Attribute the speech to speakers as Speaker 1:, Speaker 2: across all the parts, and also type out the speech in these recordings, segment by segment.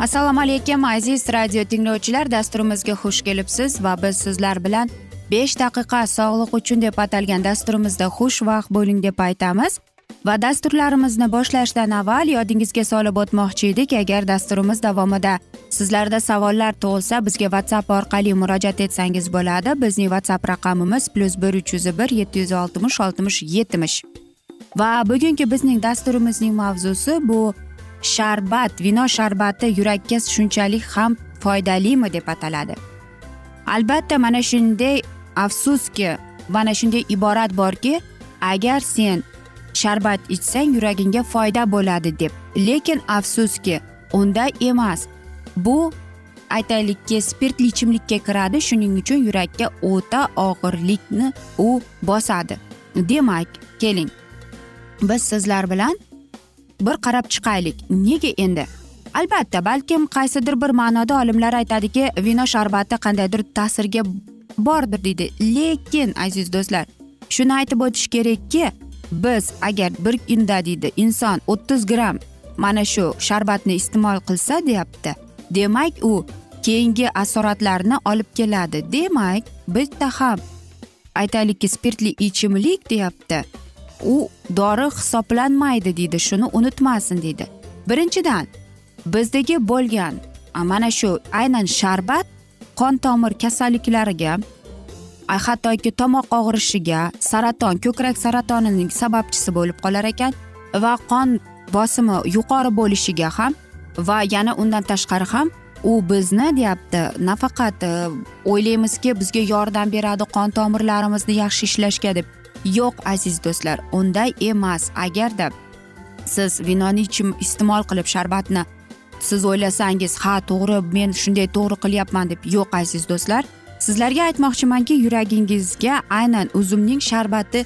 Speaker 1: assalomu alaykum aziz radio tinglovchilar. Dasturimizga xush kelibsiz va biz sizlar bilan besh daqiqa sog'liq uchun deb atalgan dasturimizda xushvaqt bo'ling deb aytamiz. Va dasturlarimizni boshlashdan avval yodingizga solib o'tmoqchi edik. Agar dasturimiz davomida sizlarda savollar tug'ilsa bizga whatsapp orqali murojaat etsangiz bo'ladi. Bizning whatsapp raqamimiz plyus bir uch yuz bir yetti yuz oltmish oltmish yetmish. Va bugungi bizning dasturimizning mavzusi bu sharbat vino sharbati yurakka shunchalik ham foydalimi deb ataladi. Albatta mana shunday afsuski mana shunday iborat borki agar sen sharbat ichsang yuragingga foyda bo'ladi deb. Lekin afsuski unday emas. Bu aytaylikki spirtli ichimlikka kiradi shuning uchun yurakka o'ta og'irlikni u bosadi. Demak keling. Biz sizlar bilan bir qarab chiqaylik. Nega endi? Albatta balkim qaysidir bir ma'noda olimlar aytadiki vino sharbati qandaydir ta'sirga bordir deydi. Lekin aziz do'stlar shuni aytib o'tish kerakki biz agar bir kunda deydi inson o'ttiz gramm mana shu sharbatni iste'mol qilsa deyapti demak u keyingi asoratlarni olib keladi. Demak bitta ham aytaylikki spirtli ichimlik deyapti. U dori hisoblanmaydi deydi shuni unutmasin deydi. Birinchidan bizdagi bo'lgan mana shu aynan sharbat qon tomir kasalliklariga hattoki tomoq og'rishiga saraton ko'krak saratonining sababchisi bo'lib qolar ekan va qon bosimi yuqori bo'lishiga ham va yana undan tashqari ham u bizni deyapti nafaqat e, o'ylaymizki bizga yordam beradi qon tomirlarimizni yaxshi ishlashga deb. Yo'q aziz do'stlar unday emas. Agarda siz vinoni ichim iste'mol qilib sharbatni siz o'ylasangiz ha to'g'ri men shunday to'g'ri qilyapman deb yo'q aziz do'stlar. Sizlarga aytmoqchimanki yuragingizga aynan uzumning sharbati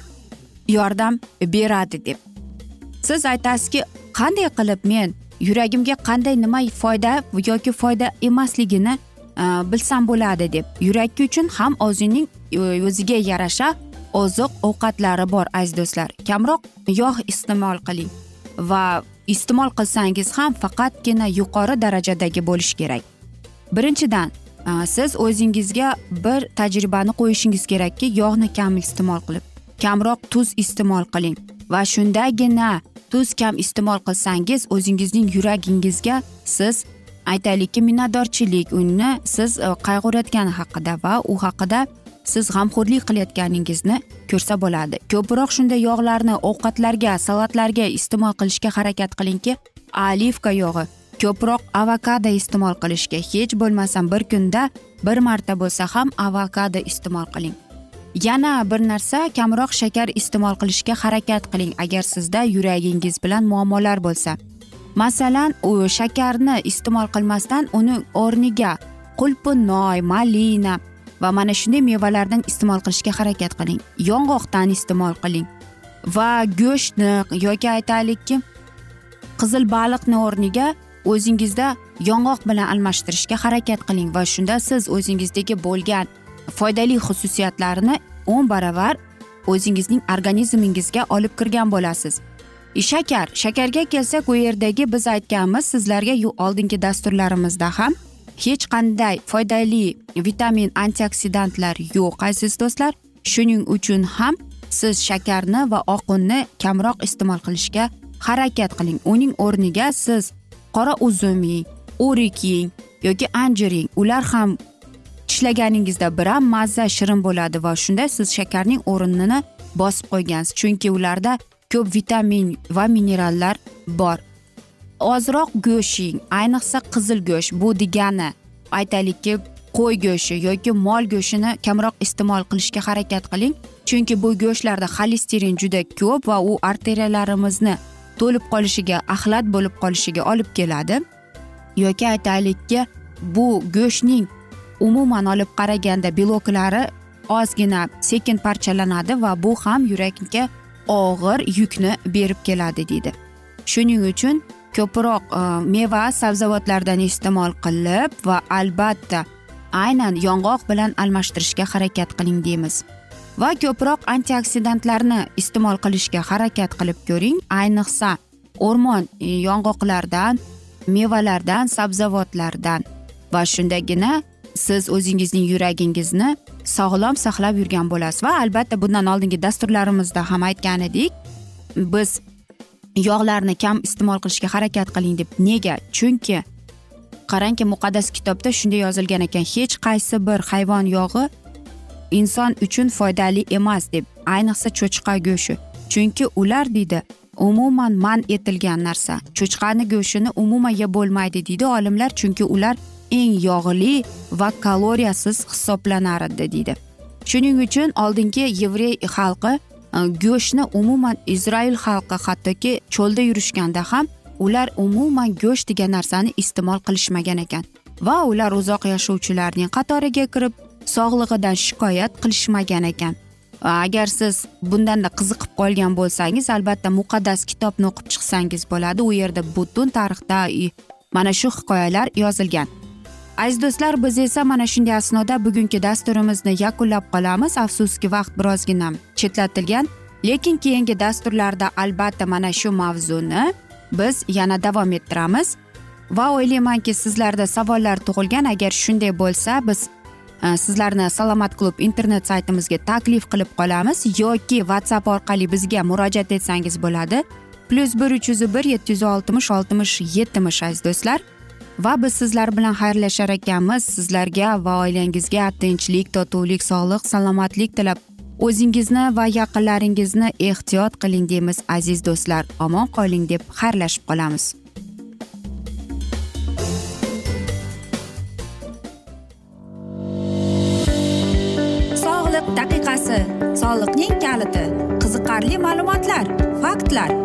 Speaker 1: yordam beradi deb. Siz aytasizki qanday qilib men yuragimga qanday nima foyda yoki foyda emasligini e, bilsam bo'ladi deb. Yurak uchun ham o'zining e, o'ziga yarasha oziq ovqatlari bor aziz do'stlar. Kamroq yog' iste'mol qiling va iste'mol qilsangiz ham faqatgina yuqori darajadagi bo'lishi kerak. Birinchidan siz o'zingizga bir tajribani qo'yishingiz kerakki yog'ni kam iste'mol qilib kamroq tuz iste'mol qiling va shundagina tuz kam iste'mol qilsangiz o'zingizning yuragingizga siz aytaylikki minnatdorchilik uni siz e, qayg'urayotgani haqida va u haqida siz g'amxo'rlik qilayotganingizni ko'rsa bo'ladi. Ko'proq shunday yog'larni ovqatlarga salatlarga iste'mol qilishga harakat qilingki olivka yog'i ko'proq avokado iste'mol qilishga hech bo'lmasam bir kunda bir marta bo'lsa ham avokado iste'mol qiling. Yana bir narsa kamroq shakar iste'mol qilishga harakat qiling agar sizda yuragingiz bilan muammolar bo'lsa. Masalan u shakarni iste'mol qilmasdan uni o'rniga qulpunoy malina va mana shunday mevalardan iste'mol qilishga harakat qiling. Yong'oqdan iste'mol qiling. Va go'shtni yoki aytaylikki qizil baliqni o'rniga o'zingizda yong'oq bilan almashtirishga harakat qiling va shunda siz o'zingizdagi bo'lgan foydali xususiyatlarni o'n baravar o'zingizning organizmingizga olib kirgan bo'lasiz. Shakar shakarga kelsak u yerdagi biz aytganmiz sizlarga oldingi dasturlarimizda ham hech qanday foydali vitamin antioksidantlar yo'q aziz do'stlar. Shuning uchun ham siz shakarni va oq unni kamroq iste'mol qilishga harakat qiling. Uning o'rniga siz qora uzum yeng o'rik yeng yoki anjir yeng. Ular ham tishlaganingizda biram mazza shirin bo'ladi va shunda siz shakarning o'rnini bosib qo'ygansiz. Chunki ularda ko'p vitamin va minerallar bor. Ozroq go'sht yeng ayniqsa qizil go'sht bu degani aytaylikki qo'y go'shti yoki mol go'shtini kamroq iste'mol qilishga harakat qiling. Chunki bu go'shtlarda xolesterin juda ko'p va u arteriyalarimizni to'lib qolishiga axlat bo'lib qolishiga olib keladi. Yoki aytaylikki bu go'shtning umuman olib qaraganda beloklari ozgina sekin parchalanadi va bu ham yurakka og'ir yukni berib keladi deydi. Shuning uchun ko'proq e, meva sabzavotlardan iste'mol qilib va albatta aynan yong'oq bilan almashtirishga harakat qiling deymiz. Va ko'proq antioksidantlarni iste'mol qilishga harakat qilib ko'ring. Ayniqsa o'rmon e, yong'oqlardan mevalardan sabzavotlardan va shundagina siz o'zingizning yuragingizni sog'lom saqlab yurgan bo'lasiz va albatta bundan oldingi dasturlarimizda ham aytgan edik biz yog'larni kam iste'mol qilishga harakat qiling deb. Nega? Chunki qarangki muqaddas kitobda shunday yozilgan ekan. Hech qaysi bir hayvon yog'i inson uchun foydali emas deb. Ayniqsa cho'chqa go'shti chunki ular deydi umuman man etilgan narsa. Cho'chqani go'shtini umuman yeb bo'lmaydi deydi olimlar. Chunki ular eng yog'li va kaloriyasiz hisoblanar edi deydi. Shuning uchun oldingi yevrey xalqi Э, go'shtni umuman izroil xalqi hattoki cho'lda yurishganda ham ular umuman go'sht degan narsani iste'mol qilishmagan ekan. Va ular uzoq yashovchilarning qatoriga kirib sog'lig'idan shikoyat qilishmagan ekan. Э, agar siz bundanda qiziqib qolgan bo'lsangiz albatta muqaddas kitobni o'qib chiqsangiz bo'ladi. U yerda butun tarixda mana shu hikoyalar yozilgan. Aziz do'stlar biz esa mana shunday asnoda bugungi dasturimizni yakunlab qolamiz. Afsuski vaqt birozgina chetlatilgan lekin keyingi dasturlarda albatta mana shu mavzuni biz yana davom ettiramiz. Va o'ylaymanki sizlarda savollar tug'ilgan. Agar shunday bo'lsa biz e, sizlarni salomat klub internet saytimizga taklif qilib qolamiz yoki whatsapp orqali bizga murojaat etsangiz bo'ladi. Plyus bir uch yuz bir yetti yuz oltmish oltmish yetmish aziz do'stlar. Va biz sizlar bilan xayrlashar ekanmiz. Sizlarga va oilangizga tinchlik totuvlik sog'lik salomatlik tilab o'zingizni va yaqinlaringizni ehtiyot qiling deymiz aziz do'stlar. Omon qoling deb xayrlashib qolamiz. Soliqning kaliti. Qiziqarli ma'lumotlar faktlar.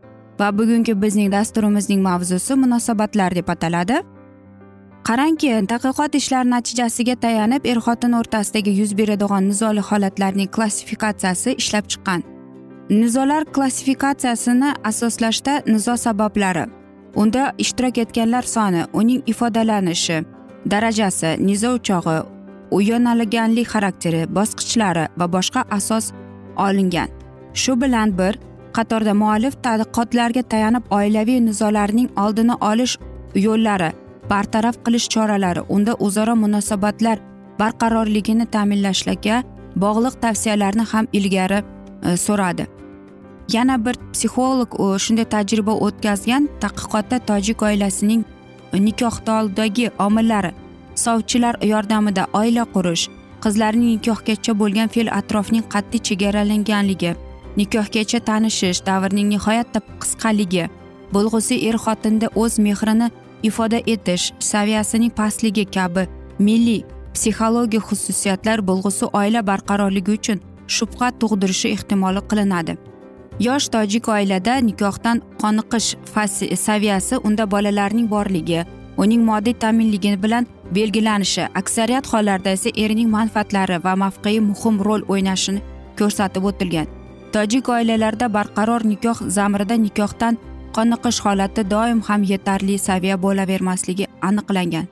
Speaker 1: Va bugungi bizning dasturimizning mavzusi munosabatlar deb ataladi. Qarangki tadqiqot ishlari natijasiga tayanib er xotin o'rtasidagi yuz beradigan nizoli holatlarning klassifikatsiyasi ishlab chiqqan. Nizolar klassifikatsiyasini asoslashda nizo sabablari. Unda ishtirok etganlar soni uning ifodalanishi darajasi nizo o'chog'i u yo'nalganlik xarakteri bosqichlari va boshqa asos olingan. Shu bilan bir qatorda muallif tadqiqotlarga tayanib oilaviy nizolarning oldini olish yo'llari bartaraf qilish choralari unda o'zaro munosabatlar barqarorligini ta'minlashga bog'liq tavsiyalarni ham ilgari e, so'radi. Yana bir psixolog shunday tajriba o'tkazgan tadqiqotda tojik oilasining nikohdagi omillari sovchilar yordamida oila qurish qizlarning nikohgacha bo'lgan fe'l atrofning qat'iy chegaralanganligi nikohgacha tanishish davrning nihoyatda qisqaligi bo'lg'usi er xotinda o'z mehrini ifoda etish saviyasining pastligi kabi milliy psixologik xususiyatlar bo'lg'usi oila barqarorligi uchun shubha tug'dirishi ehtimoli qilinadi. Yosh tojik oilada nikohdan qoniqish saviyasi unda bolalarning borligi uning moddiy ta'minligi bilan belgilanishi aksariyat hollarda esa erining manfaatlari va mavqei muhim rol o'ynashini ko'rsatib o'tilgan. Tojik oilalarida barqaror nikoh zamirida nikohdan qoniqish holati doim ham yetarli saviya bo'lavermasligi aniqlangan.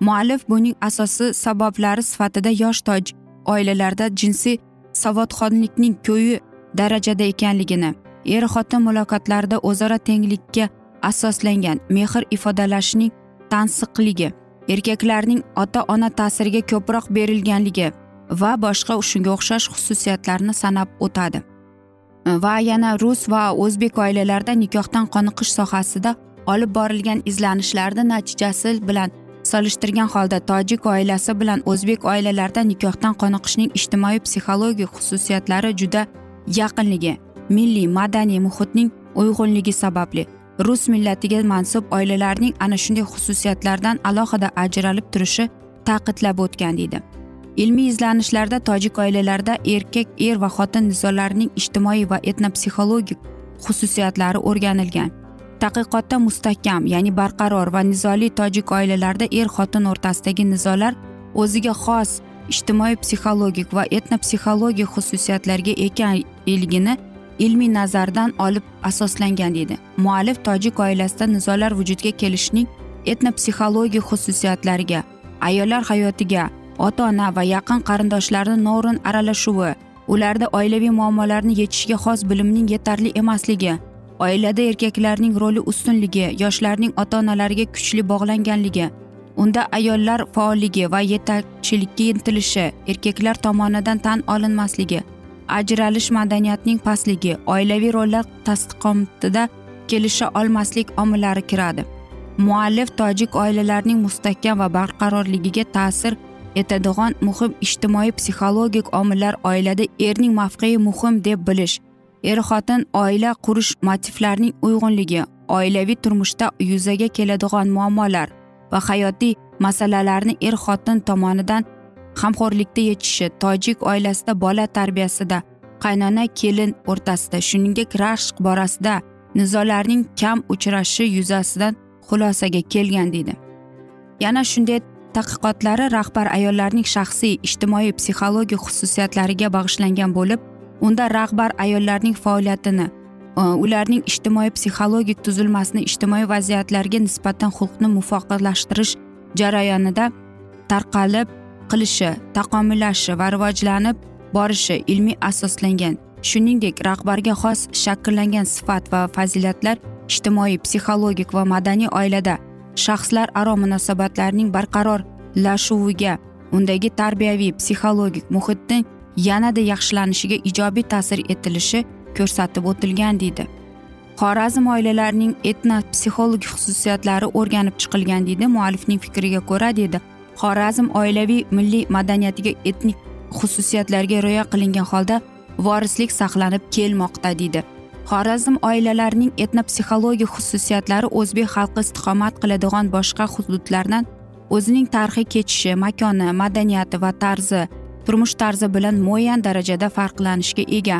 Speaker 1: Muallif buning asosiy sabablari sifatida yosh tojik oilalarda jinsiy savodxonlikning ko'yi darajada ekanligini er xotin muloqotlarida o'zaro tenglikka asoslangan mehr ifodalashning tansiqligi erkaklarning ota ona ta'siriga ko'proq berilganligi va boshqa shunga o'xshash xususiyatlarni sanab o'tadi. Э, va yana rus va o'zbek oilalarida nikohdan qoniqish sohasida olib borilgan izlanishlarni natijasi bilan solishtirgan holda tojik oilasi bilan o'zbek oilalarida nikohdan qoniqishning ijtimoiy psixologik xususiyatlari juda yaqinligi milliy madaniy muhitning uyg'unligi sababli rus millatiga mansub oilalarning ana shunday xususiyatlardan alohida ajralib turishi ta'kidlab o'tgan deydi. Ilmiy izlanishlarda tojik oilalarida erkak er va xotin nizolarining ijtimoiy va etnopsixologik xususiyatlari o'rganilgan. Tadqiqotda mustahkam ya'ni barqaror va nizoli tojik oilalarida er xotin o'rtasidagi nizolar o'ziga xos ijtimoiy psixologik va etnopsixologik xususiyatlarga ekanligini ilmiy nazardan olib asoslangan deydi muallif tojik oilasida nizolar vujudga kelishining etnopsixologik xususiyatlariga ayollar hayotiga ota ona va yaqin qarindoshlarni noo'rin aralashuvi ularda oilaviy muammolarni yechishga xos bilimning yetarli emasligi oilada erkaklarning roli ustunligi yoshlarning ota onalariga kuchli bog'langanligi unda ayollar faolligi va yetakchilikka intilishi erkaklar tomonidan tan olinmasligi ajralish madaniyatining pastligi oilaviy rollar tasdiqotida kelisha olmaslik omillari kiradi. Muallif tojik oilalarining mustahkam va barqarorligiga ta'sir etadigan muhim ijtimoiy psixologik omillar oilada erning mavqei muhim deb bilish er xotin oila qurish motivlarining uyg'unligi oilaviy turmushda yuzaga keladigan muammolar va hayotiy masalalarni er xotin tomonidan hamxo'rlikda yechishi tojik oilasida bola tarbiyasida qaynona kelin o'rtasida shuningdek rashq borasida nizolarning kam uchrashi yuzasidan xulosaga kelgan deydi. Yana shunday tadqiqotlari rahbar ayollarning shaxsiy ijtimoiy psixologik xususiyatlariga bag'ishlangan bo'lib unda rahbar ayollarning faoliyatini e, ularning ijtimoiy psixologik tuzilmasini ijtimoiy vaziyatlarga nisbatan xulqni muvofiqlashtirish jarayonida tarqalib qilishi taqomillashishi va rivojlanib borishi ilmiy asoslangan. Shuningdek rahbarga xos shakllangan sifat va fazilatlar ijtimoiy psixologik va madaniy oilada shaxslar aro munosabatlarning barqarorlashuviga undagi tarbiyaviy psixologik muhitning yanada yaxshilanishiga ijobiy ta'sir etilishi ko'rsatib o'tilgan deydi. Xorazm oilalarining etno psixologik xususiyatlari o'rganib chiqilgan deydi muallifning fikriga ko'ra deydi. Xorazm oilaviy milliy madaniyatiga etnik xususiyatlarga rioya qilingan holda vorislik saqlanib kelmoqda deydi. Xorazm oilalarining etnopsixologik xususiyatlari o'zbek xalqi istiqomat qiladigan boshqa hududlardan o'zining tarixiy kechishi makoni madaniyati va tarzi turmush tarzi bilan muayyan darajada farqlanishga ega.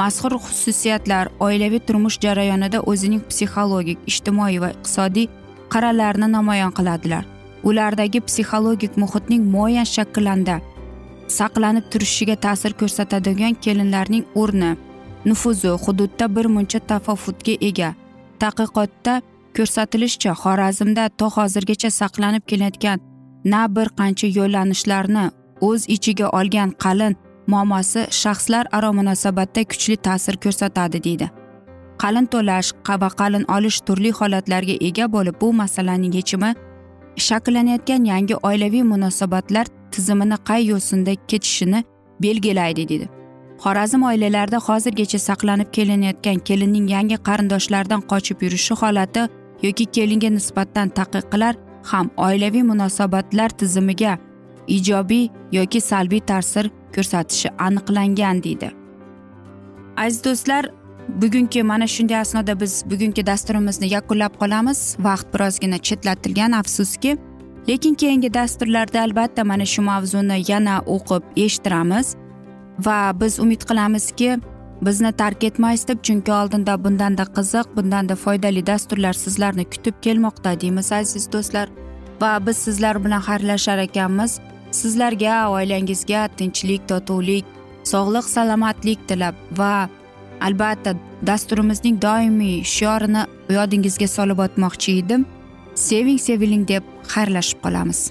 Speaker 1: Mazkur xususiyatlar oilaviy turmush jarayonida o'zining psixologik ijtimoiy va iqtisodiy qarorlarini namoyon qiladilar. Ulardagi psixologik muhitning muayyan shakllarda saqlanib turishiga ta'sir ko'rsatadigan kelinlarning o'rni nufuzi hududda bir muncha tafovutga ega. Tadqiqotda ko'rsatilishicha xorazmda to hozirgacha saqlanib kelayotgan na bir qancha yo'llanishlarni o'z ichiga olgan qalin muammosi shaxslar aro munosabatda kuchli ta'sir ko'rsatadi deydi. Qalin to'lash va qalin olish turli holatlarga ega bo'lib bu masalaning yechimi shakllanayotgan yangi oilaviy munosabatlar tizimini qay yo'sinda ketishini belgilaydi deydi. Xorazm oilalarida hozirgacha saqlanib kelinayotgan kelinning yangi qarindoshlaridan qochib yurishi holati yoki kelinga nisbatan taqiqlar ham oilaviy munosabatlar tizimiga ijobiy yoki salbiy ta'sir ko'rsatishi aniqlangan deydi. Aziz do'stlar bugungi mana shunday asnoda biz bugungi dasturimizni yakunlab qolamiz. Vaqt birozgina chetlatilgan afsuski. Lekin keyingi dasturlarda albatta mana shu mavzuni yana o'qib eshittiramiz. Va biz umid qilamizki bizni tark etmaysiz deb chunki oldinda bundanda qiziq bundanda foydali dasturlar sizlarni kutib kelmoqda deymiz aziz do'stlar. Va biz sizlar bilan xayrlashar ekanmiz. Sizlarga oilangizga tinchlik totuvlik sog'lik salomatlik tilab va albatta dasturimizning doimiy shiorini yodingizga solib o'tmoqchi edim. Seving seviling deb xayrlashib qolamiz.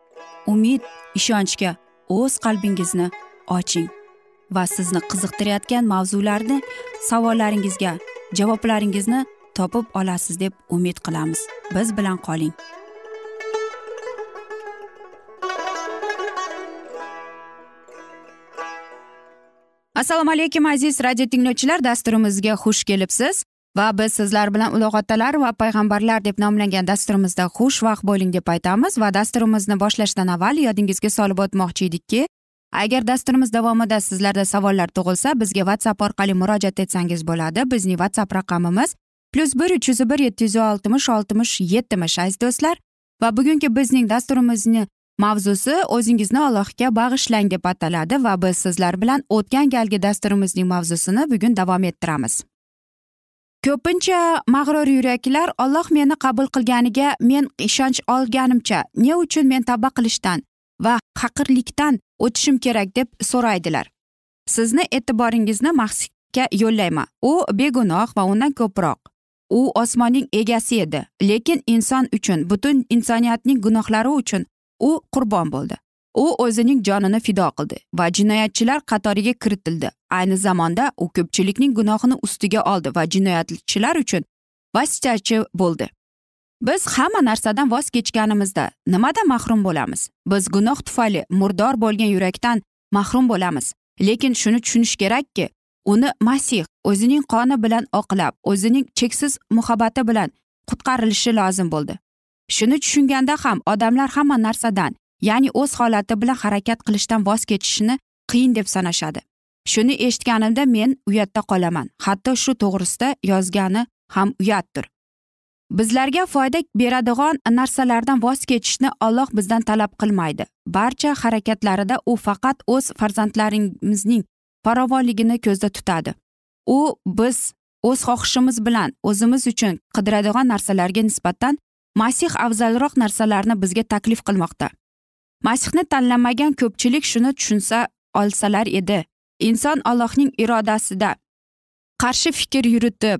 Speaker 1: umid ishonchga o'z qalbingizni oching va sizni qiziqtirayotgan mavzularni savollaringizga javoblaringizni topib olasiz deb umid qilamiz. Biz bilan qoling. Assalomu alaykum aziz radio tinglovchilar. Dasturimizga xush kelibsiz. Va biz sizlar bilan ulug' otalar va payg'ambarlar deb nomlangan dasturimizda xushvaqt bo'ling deb aytamiz va dasturimizni boshlashdan avval yodingizga solib o'tmoqchi edikki agar dasturimiz davomida sizlarda savollar tug'ilsa bizga whatsapp orqali murojaat etsangiz bo'ladi. Bizning whatsapp raqamimiz plyus bir uch yuz bir yetti yuz oltmish oltmish yetmish aziz do'stlar. Va bugungi bizning dasturimizni mavzusi o'zingizni allohga bag'ishlang deb ataladi va biz sizlar bilan o'tgan galgi dasturimizning mavzusini bugun davom ettiramiz. Ko'pincha mag'rur yuraklar olloh meni qabul qilganiga men ishonch olganimcha ne uchun men tavba qilishdan va haqirlikdan o'tishim kerak deb so'raydilar. Sizni e'tiboringizni mahsga yo'llayman. U begunoh va undan ko'proq. U osmonning egasi edi lekin inson uchun butun insoniyatning gunohlari uchun u qurbon bo'ldi. U o'zining jonini fido qildi va jinoyatchilar qatoriga kiritildi. Ayni zamonda u ko'pchilikning gunohini ustiga oldi va jinoyatchilar uchun vositachi bo'ldi. Biz hamma narsadan voz kechganimizda nimadan mahrum bo'lamiz? Biz gunoh tufayli murdor bo'lgan yurakdan mahrum bo'lamiz. Lekin shuni tushunish kerakki uni masih o'zining qoni bilan oqlab o'zining cheksiz muhabbati bilan qutqarilishi lozim bo'ldi. Shuni tushunganda ham odamlar hamma narsadan ya'ni o'z holati bilan harakat qilishdan voz kechishni qiyin deb sanashadi. Shuni eshitganimda men uyatda qolaman. Hatto shu to'g'risida yozgani ham uyatdir bizlarga foyda beradigan narsalardan voz kechishni olloh bizdan talab qilmaydi. Barcha harakatlarida u faqat o'z farzandlarimizning farovonligini ko'zda tutadi. U biz o'z xohishimiz bilan o'zimiz uchun qidiradigan narsalarga nisbatan masih afzalroq narsalarni bizga taklif qilmoqda. Masihni tanlamagan ko'pchilik shuni tushunsa olsalar edi. Inson allohning irodasida qarshi fikr yuritib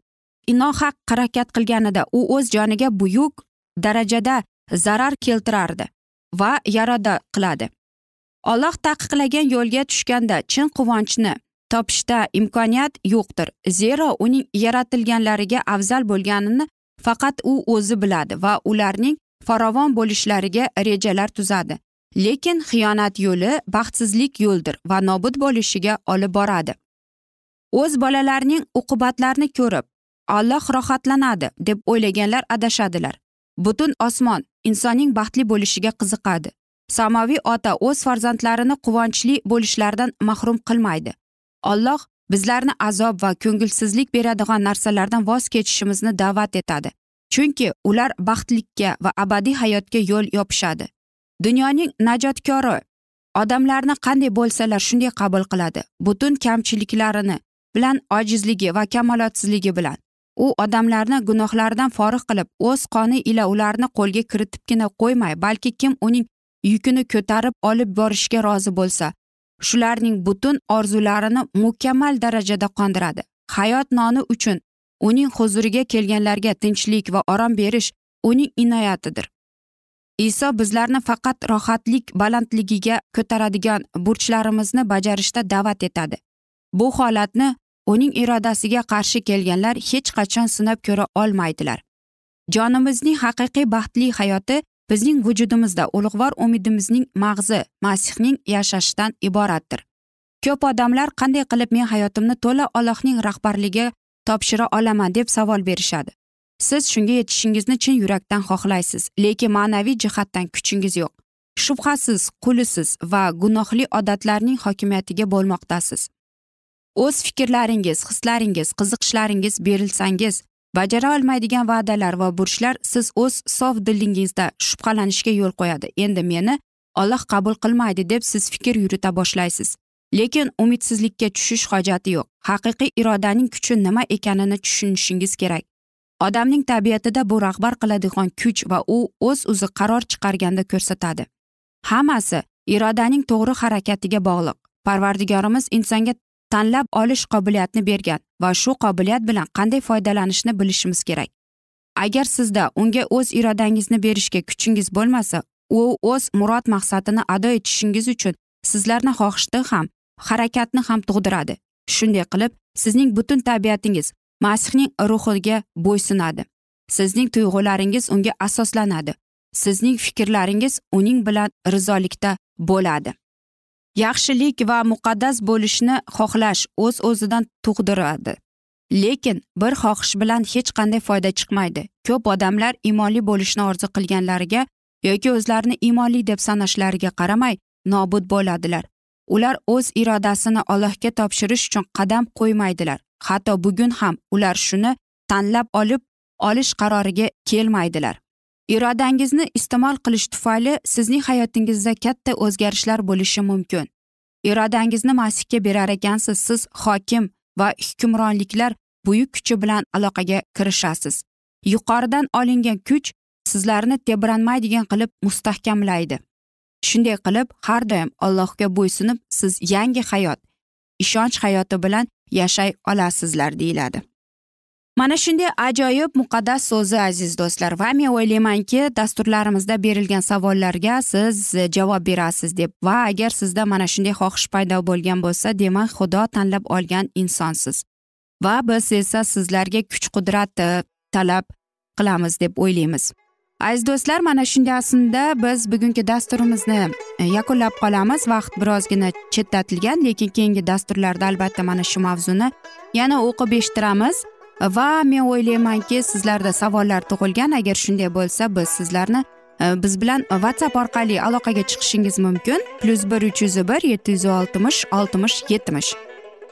Speaker 1: nohaq harakat qilganida u o'z joniga buyuk darajada zarar keltirardi va yaroda qiladi. Olloh taqiqlagan yo'lga tushganda chin quvonchni topishda imkoniyat yo'qdir zero uning yaratilganlariga afzal bo'lganini faqat u o'zi biladi va ularning farovon bo'lishlariga rejalar tuzadi. Lekin xiyonat yo'li baxtsizlik yo'ldir va nobud bo'lishiga olib boradi. O'z bolalarining uqubatlarini ko'rib alloh rohatlanadi deb o'ylaganlar adashadilar. Butun osmon insonning baxtli bo'lishiga qiziqadi. Samoviy ota o'z farzandlarini quvonchli bo'lishlaridan mahrum qilmaydi. Olloh bizlarni azob va ko'ngilsizlik beradigan narsalardan voz kechishimizni da'vat etadi. Chunki ular baxtlikka va abadiy hayotga yo'l yopishadi. Dunyoning najotkori odamlarni qanday bo'lsalar shunday qabul qiladi. Butun kamchiliklarini bilan ojizligi va kamolotsizligi bilan. U odamlarni gunohlaridan forig' qilib o'z qoni ila ularni qo'lga kiritibgina qo'ymay balki kim uning yukini ko'tarib olib borishga rozi bo'lsa shularning butun orzularini mukammal darajada qondiradi. Hayot noni uchun uning huzuriga kelganlarga tinchlik va orom berish uning inoyatidir. Iso bizlarni faqat rohatlik balandligiga ko'taradigan burchlarimizni bajarishda da'vat etadi. Bu holatni uning irodasiga qarshi kelganlar hech qachon sinab ko'ra olmaydilar. Jonimizning haqiqiy baxtli hayoti bizning vujudimizda ulug'vor umidimizning mag'zi masihning yashashidan iboratdir. Ko'p odamlar qanday qilib men hayotimni to'la ollohning rahbarligi topshira olaman deb savol berishadi. Siz shunga yetishingizni chin yurakdan xohlaysiz lekin ma'naviy jihatdan kuchingiz yo'q. Shubhasiz qulisiz va gunohli odatlarning hokimiyatiga bo'lmoqdasiz. O'z fikrlaringiz hislaringiz qiziqishlaringiz berilsangiz bajara olmaydigan va'dalar va burchlar siz o'z sof dilingizda shubhalanishga yo'l qo'yadi. Endi meni olloh qabul qilmaydi deb siz fikr yurita boshlaysiz. Lekin umidsizlikka tushish hojati yo'q. Haqiqiy irodaning kuchi nima ekanini tushunishingiz kerak. Odamning tabiatida bu rahbar qiladigan kuch va u o'z o'zi qaror chiqarganda ko'rsatadi. Hammasi irodaning to'g'ri harakatiga bog'liq. Parvardigorimiz insonga tanlab olish qobiliyatini bergan va shu qobiliyat bilan qanday foydalanishni bilishimiz kerak. Agar sizda unga o'z irodangizni berishga kuchingiz bo'lmasa u o'z murod maqsadini ado etishingiz uchun sizlarni xohishni ham harakatni ham tug'diradi. Shunday qilib sizning butun tabiatingiz masihning ruhiga bo'ysunadi. Sizning tuyg'ularingiz unga asoslanadi. Sizning fikrlaringiz uning bilan rizolikda bo'ladi. Yaxshilik va muqaddas bo'lishni xohlash o'z o'zidan tug'diradi. Lekin bir xohish bilan hech qanday foyda chiqmaydi. Ko'p odamlar iymonli bo'lishni orzu qilganlariga yoki o'zlarini iymonli deb sanashlariga qaramay nobud bo'ladilar. Ular o'z irodasini allohga topshirish uchun qadam qo'ymaydilar. Hatto bugun ham ular shuni tanlab olib olish qaroriga kelmaydilar. Irodangizni iste'mol qilish tufayli sizning hayotingizda katta o'zgarishlar bo'lishi mumkin. Irodangizni masihga berar ekansiz siz hokim va hukmronliklar buyuk kuchi bilan aloqaga kirishasiz. Yuqoridan olingan kuch sizlarni tebranmaydigan qilib mustahkamlaydi. Shunday qilib har doim allohga bo'ysunib siz yangi hayot ishonch hayoti bilan yashay olasizlar deyiladi. Mana shunday ajoyib muqaddas so'zi aziz do'stlar. Va men o'ylaymanki dasturlarimizda berilgan savollarga siz javob berasiz deb. Va agar sizda mana shunday xohish paydo bo'lgan bo'lsa demak xudo tanlab olgan insonsiz. Va biz esa sizlarga kuch qudrat eh, talab qilamiz deb o'ylaymiz. Aziz do'stlar mana shunday aslida biz bugungi dasturimizni e, yakunlab qolamiz. Vaqt birozgina chetlatilgan lekin keyingi dasturlarda albatta mana shu mavzuni yana o'qib eshittiramiz. Va men o'ylaymanki sizlarda savollar tug'ilgan. Agar shunday bo'lsa biz sizlarni e, biz bilan whatsapp orqali aloqaga chiqishingiz mumkin. Plyus bir uch yuz bir yetti yuz oltmish oltmish yetmish.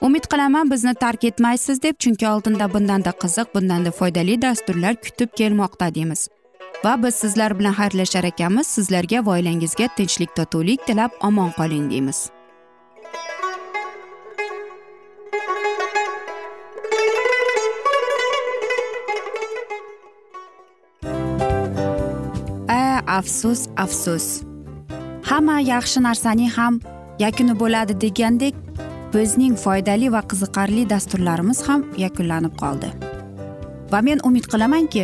Speaker 1: Umid qilaman bizni tark etmaysiz deb chunki oldinda bundanda qiziq bundanda foydali dasturlar kutib kelmoqda deymiz. Va biz sizlar bilan xayrlashar ekanmiz. Sizlarga va oilangizga tinchlik totuvlik tilab omon qoling deymiz. Afsus afsus. Hamma yaxshi narsaning ham yakuni bo'ladi degandek bizning foydali va qiziqarli dasturlarimiz ham yakunlanib qoldi. Va men umid qilamanki